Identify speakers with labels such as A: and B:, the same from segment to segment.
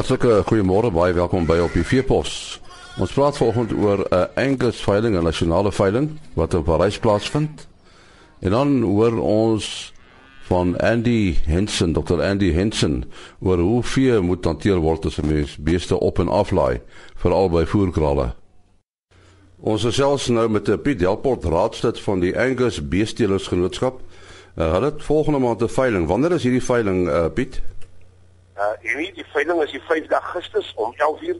A: Hartlike goeiemôre, baie welkom by op die Veepos. Ons praat vanoggend oor 'n uh, Angus veiling, 'n nasionale veiling wat in Parys plaasvind. En dan hoor ons van Andy Henson, Dr. Andy Henson, oor hoe vee moet hanteer word as 'n mens beeste op en aflaai, veral by voerkralle. Ons is selfs nou met 'n Piet Delport raadslid van die Angus Beestelersgenootskap. Uh, hulle het volgende maand 'n veiling. Wanneer is hierdie veiling, uh, Piet?
B: Uh hierdie die veiling is die 5de Augustus om 11:00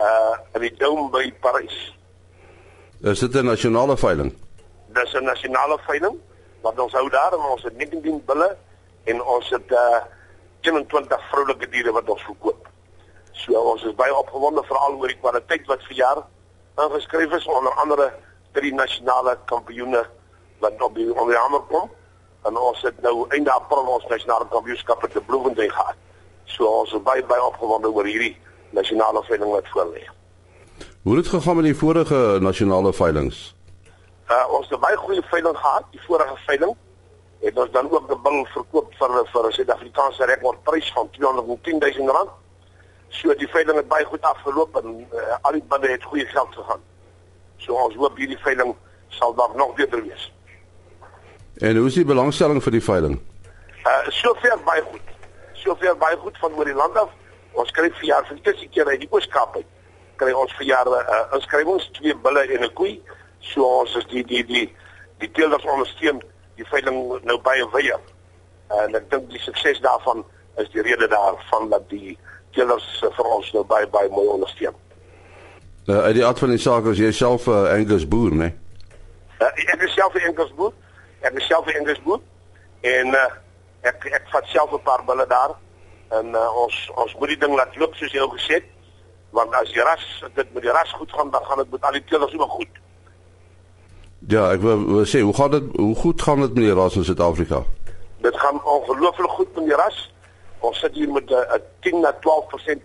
B: uh in die Dome by Parys.
A: Is dit 'n nasionale veiling?
B: Dis 'n nasionale veiling wat ons hou daar en ons het 19 bulle en ons het uh 21 vroulike diere wat ons verkoop. So ons is baie opgewonde veral oor die kwaliteit wat vir jaar ingeskryf is onder andere drie nasionale kampioene wat op die onder die hamer kom en ons het nou einde April ons nasionale kampioenskap te Bloemfontein gehad. So ons is baie baie opgewonde oor hierdie nasionale veiling wat voor lê.
A: Hoe het dit gegaan met die vorige nasionale veilings?
B: Uh ons het baie goeie veiling gehad, die vorige veiling. Het ons dan ook 'n bil verkoop vir vir 'n Suid-Afrikaanse rekordprys van 210 000 rand. So die veiling het baie goed afgeloop en uh, al die bande het goeie geld gegaan. So ons hoop hierdie veiling sal dalk nog beter wees.
A: En hoe is die belangstelling vir die veiling?
B: Uh sover baie goed sover baie goed van oor die land af. Ons kry vir jaar vir die eerste keer uit die Ooskaap uit. Kry ons vir jaar 'n uh, inskrywings twee bulle en 'n koei. So ons is die die die die teelers ondersteun die veiling nou baie wye. En ek dink die sukses daarvan is die rede daarvan dat die teelers uh, vir ons nou baie baie mooi ondersteun.
A: Nou uit die aard van die saak is jy self 'n uh, Angus boer, né? Nee?
B: Uh, ek is self 'n Angus boer. Ek is self 'n Angus boer. En uh, ek ek vat self 'n paar bulle daar en uh, ons ons moet die ding laat loop soos jy al gesê het want as die ras dit met die ras goed gaan dan gaan dit met al die teelers ook goed.
A: Ja, ek wil, wil sê hoe gaan dit hoe goed gaan dit met die ras in Suid-Afrika?
B: Dit gaan ongelooflik goed met die ras. Ons sit hier met 'n uh, 10 na 12%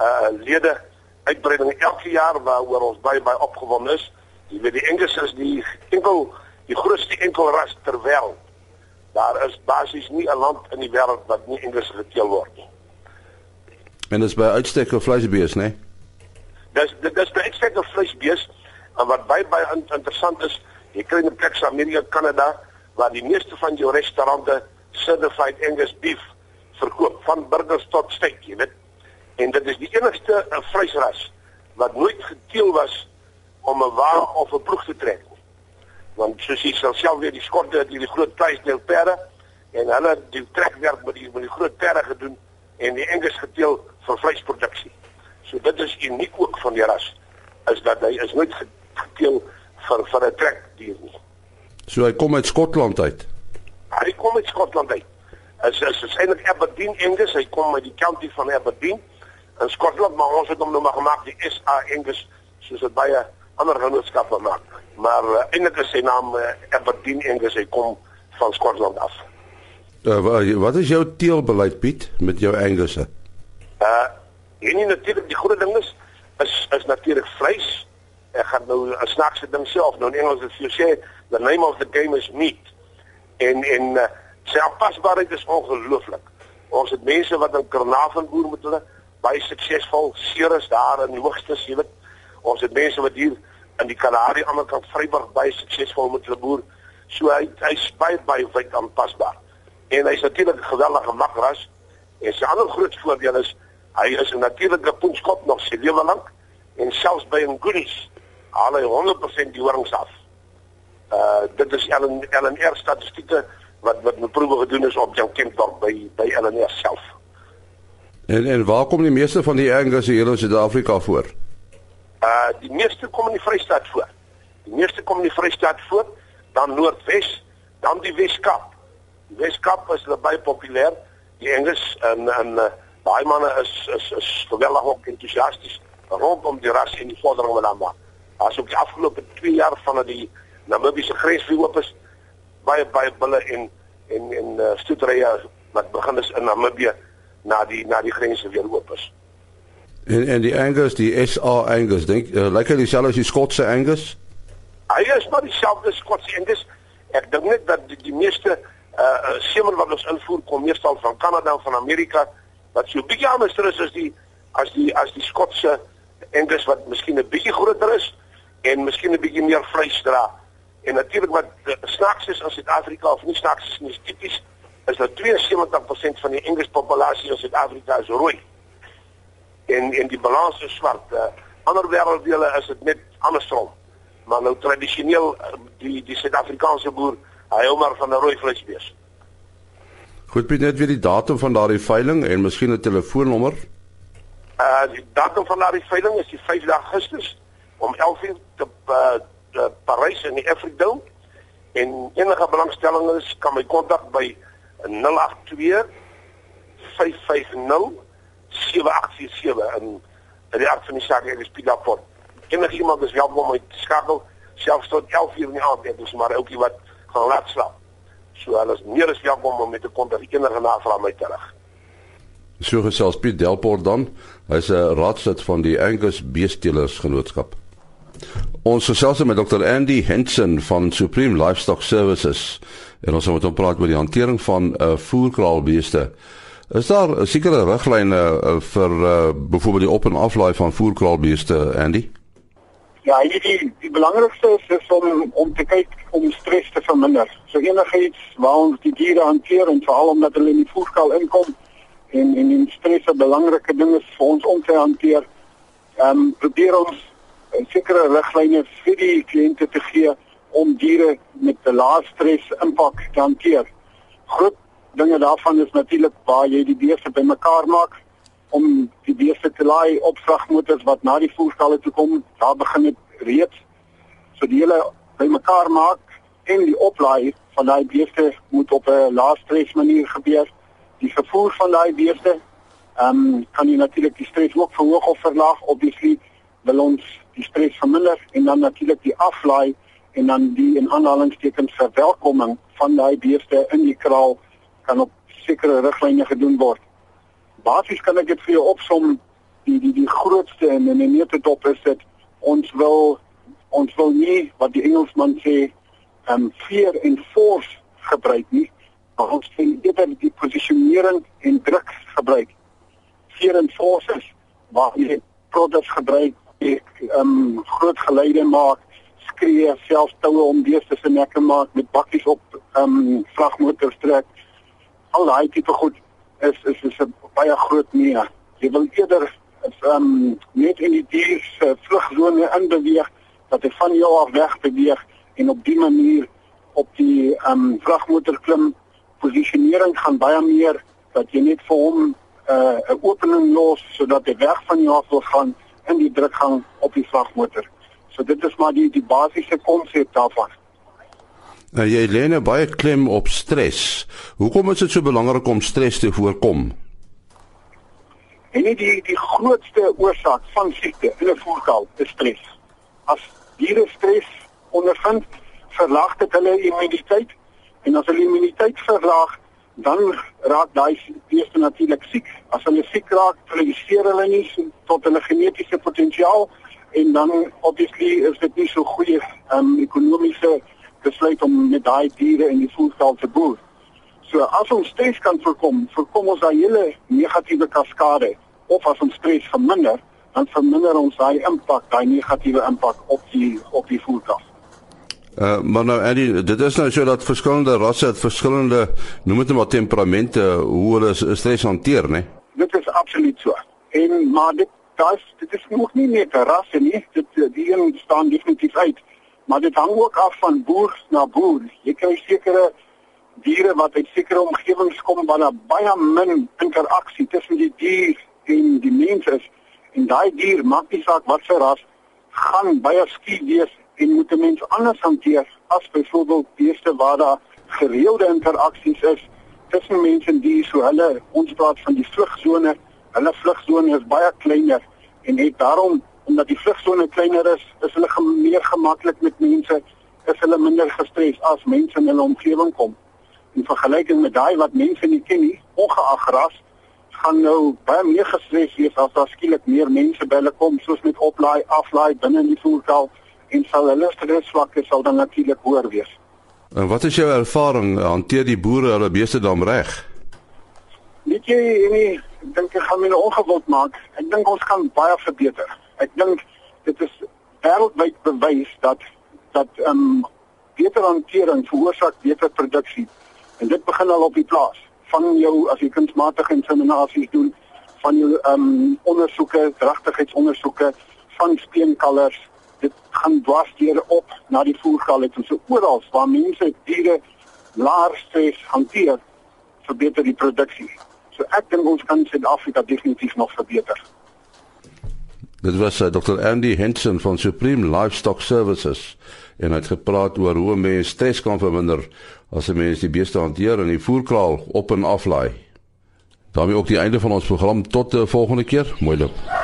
B: uh lede uitbreiding elke jaar waaroor ons baie baie opgewonde is. Jy weet die Engels is die enkel die grootste enkel ras ter wêreld daar is basies nie 'n land in die wêreld wat nie Engels geteel word nie.
A: En dis by uitstek 'n vleisbees, né?
B: Dis dit is by uitstek 'n vleisbees en wat baie baie interessant is, jy kry in plekke in Amerika, Kanada waar die meeste van jou restaurante certified Angus beef verkoop van burgers tot steak, jy weet. En dit is die enigste vleisras wat nooit geteel was om 'n wa of 'n ploeg te trek want soos jy self weer die skorte het hierdie groot pleisdeel perde en hulle die trekwerk met die met die groot perde gedoen en die enges geteel vir vleisproduksie. So dit is uniek ook van die ras is dat hy is nooit geteel vir vir 'n trekdier nie.
A: So hy kom uit Skotland uit.
B: Hy kom uit Skotland uit. Is is is eintlik Aberdeen Engus, hy kom uit die county van Aberdeen in Skotland, maar ons het hom nou maar gemaak die SA Engus soos dit baie ander genootskappe maak maar uh, eintlik is sy naam uh, Aberdeen Angus hy kom van Skotland af.
A: Uh, wat is jou teelbeleid Piet met jou Angusse?
B: Uh en nie natuurlik die groot ding is is is natuurlik vleis. Ek gaan nou 'n snaakse ding self nou in Engels as jy sê the name of the game is meat. En en uh, sy aanpasbaarheid is ongelooflik. Ons het mense wat in Karnaval boer met hulle baie suksesvol seer is daar in die hoogste, jy weet. Ons het mense wat hier in die Kalahari aan die kant Vryburg baie suksesvol met hulle boer. So hy hy's baie baie wyd aanpasbaar. En hy's natuurlik 'n geweldige makras. En sy ander groot voordeel is hy is 'n natuurlike poenskop nog sy lewe lank en selfs by 'n goodies haal hy 100% die horings af. Uh dit is Ellen LNR statistieke wat wat 'n proewe gedoen is op Jan Kempdorp by by LNR self.
A: En en waar kom die meeste van die Angus hier in Suid-Afrika voor?
B: Uh die meeste kom in die Vrystaat voor. Die meeste kom in die Vrystaat voor, dan Noordwes, dan die Weskaap. Die Weskaap is baie populêr. Die Engels en en uh, baie manne is is is geweldig ook entoesiasties rondom die ras en die vordering wat daar maak. As op die afgelope 2 jaar van die Namibiese grens vir oop is baie baie bulle en en en uh, stoetrye wat begin is in Namibië na die na die grense weer oop is.
A: En en die Angus, die SA Angus, dink uh, lyk hy dieselfde as die Skotse Angus?
B: Hy is maar dieselfde Skotse Angus. Ek dink net dat die, die meeste uh semer wat ons invoer kom meestal van Kanada en van Amerika wat so bietjie anders is as die as die as die Skotse Angus wat miskien 'n bietjie groter is en miskien 'n bietjie meer vleis dra. En natuurlik wat snaaks is in Suid-Afrika of nie snaaks is nie, tipies is dat 72% van die Angus populasie in Suid-Afrika is rooi. En en die balans is swart. Uh, ander wêrelddele is dit net andersom. Maar nou tradisioneel uh, die die Suid-Afrikaanse boer, hy hou maar van 'n rooi vleisbees.
A: Goed, Piet, net weer die datum van daardie veiling en miskien 'n telefoonnommer.
B: Uh die datum van daardie veiling is die 5 Augustus om 11:00 te uh, te Parys in die Afrikdome. En enige belangstelling is kan my kontak by 082 550 7847 in in die aard van die saak is Piet Laporte. Enige iemand is welkom om my te skakel selfs tot 11:00 in die aand, dit is maar ouetjie wat gaan laat slaap. So hulle is meer as welkom om met 'n kontak enige navraag my te rig.
A: So gesels Piet Delport dan. Hy's 'n raadslid van die Angus Beestelers Genootskap. Ons gesels met Dr Andy Henson van Supreme Livestock Services en ons moet praat oor die hantering van 'n uh, voerkraalbeeste. Is daar sekere riglyne uh, vir uh, byvoorbeeld die op en aflaai van voerkraalbeeste Andy?
C: Ja, die die belangrikste is, is om om te kyk om stres te verminder. So enigiets waar ons die diere hanteer en veral omdat hulle in die voerkraal inkom en en die stres 'n belangrike ding is vir ons om te hanteer. Ehm um, probeer ons sekere riglyne vir die kliënte te gee om diere met 'n lae stres impak te hanteer. Groot dinge daarvan is natuurlik waar jy die beeste bymekaar maak om die beeste te laai op vragmotors wat na die voerstalle toe kom, daar begin dit reeds. So die hele bymekaar maak en die oplaai van daai beeste moet op 'n lae stres manier gebeur. Die vervoer van daai beeste, ehm um, kan jy natuurlik die stres ook verhoog of verlaag obviously wil ons die stres verminder en dan natuurlik die aflaai en dan die in aanhalingstekens verwelkoming van daai beeste in die kraal kan op sekere riglyne gedoen word. Basies kan ek dit vir jou opsom die die die grootste en in die neete top is dit ons wil ons wil nie wat die Engelsman sê um fear and force gebruik nie maar ons wil eerder die posisionering en druk gebruik. Fear and force is waar jy produkte gebruik ek um groot geleide maak skree selfs toue om beeste se nekke maak met bakkies op um vragmotors trek al daai tipe goed is is is 'n baie groot nee. Jy wil eerder is um net in die dier se vlugsone inbeweeg dat hy van jou af weg beweeg en op die manier op die um vragmotor klim. Posisionering gaan baie meer dat jy net vir hom 'n uh, opening los sodat hy weg van jou af wil gaan in die drukgang op die vragmotor. So dit is maar die die basiese konsep daarvan.
A: Nou jy lê nou baie klem op stres. Hoekom is dit so belangrik om stres te voorkom?
C: En die die grootste oorsaak van siekte in 'n voerkraal is stres. As diere stres ondervind, verlaag dit hulle immuniteit en as hulle immuniteit verlaag, dan raak daai beeste natuurlik siek. As hulle siek raak, produseer hulle nie tot hulle genetiese potensiaal en dan obviously is dit nie so goeie um, ekonomiese besluit om met daai diere in die voedsel te boer. So as ons stres kan voorkom, voorkom ons daai hele negatiewe kaskade of as ons stres verminder, dan verminder ons daai impak, daai negatiewe impak op die op die voedsel.
A: Uh maar nou Eddie, dit is nou so dat verskillende rasse het verskillende noem dit maar temperamente hoe hulle stres hanteer, né?
C: Dit is absoluut so. En maar dit daas dit is nog nie net 'n ras nie, dit die een staan definitief uit maar dit hang ook af van boer na boer. Jy kry sekere diere wat uit sekere omgewings kom waar daar baie min interaksie tussen die dier en die mens is. En daai dier, maak nie saak wat se ras, gaan baie skief wees en moet 'n mens anders hanteer as byvoorbeeld beeste waar daar gereelde interaksies is tussen mense en diere. So hulle ons praat van die vlugsone. Hulle vlugsone is baie kleiner en het daarom omdat die vlugsone kleiner is, is hulle meer gemaklik met mense, is hulle minder gestres as mense in hulle omgewing kom. In vergelyking met daai wat mense nie ken nie, ongeag ras, gaan nou baie meer gestres wees as daar skielik meer mense by hulle kom, soos met oplaai, aflaai binne in die voertuig en sal hulle stresvlakke sal dan natuurlik hoër wees.
A: En wat is jou ervaring hanteer die boere hulle beeste dan reg?
C: weet jy nie ek dink ek gaan my nou ongewild maak. Ek dink ons kan baie verbeter. Ek dink dit is wêreldwyd bewys dat dat ehm um, beter hantering veroorsaak beter produksie. En dit begin al op die plaas. Van jou as jy kunsmatige inseminasies doen, van jou ehm um, ondersoeke, dragtigheidsondersoeke van speenkalvers, dit gaan dwars deur op na die voergaal en so oral waar mense diere laer stres hanteer, verbeter die produksie. So ek dink ons kan Suid-Afrika definitief nog verbeter.
A: Dit was uh, Dr. Andy Henson van Supreme Livestock Services en hy het gepraat oor hoe mense stres kan verminder as 'n mens die beeste hanteer en die voerkraal op en aflaai. daarmee ook die einde van ons program tot die volgende keer. Mooi loop.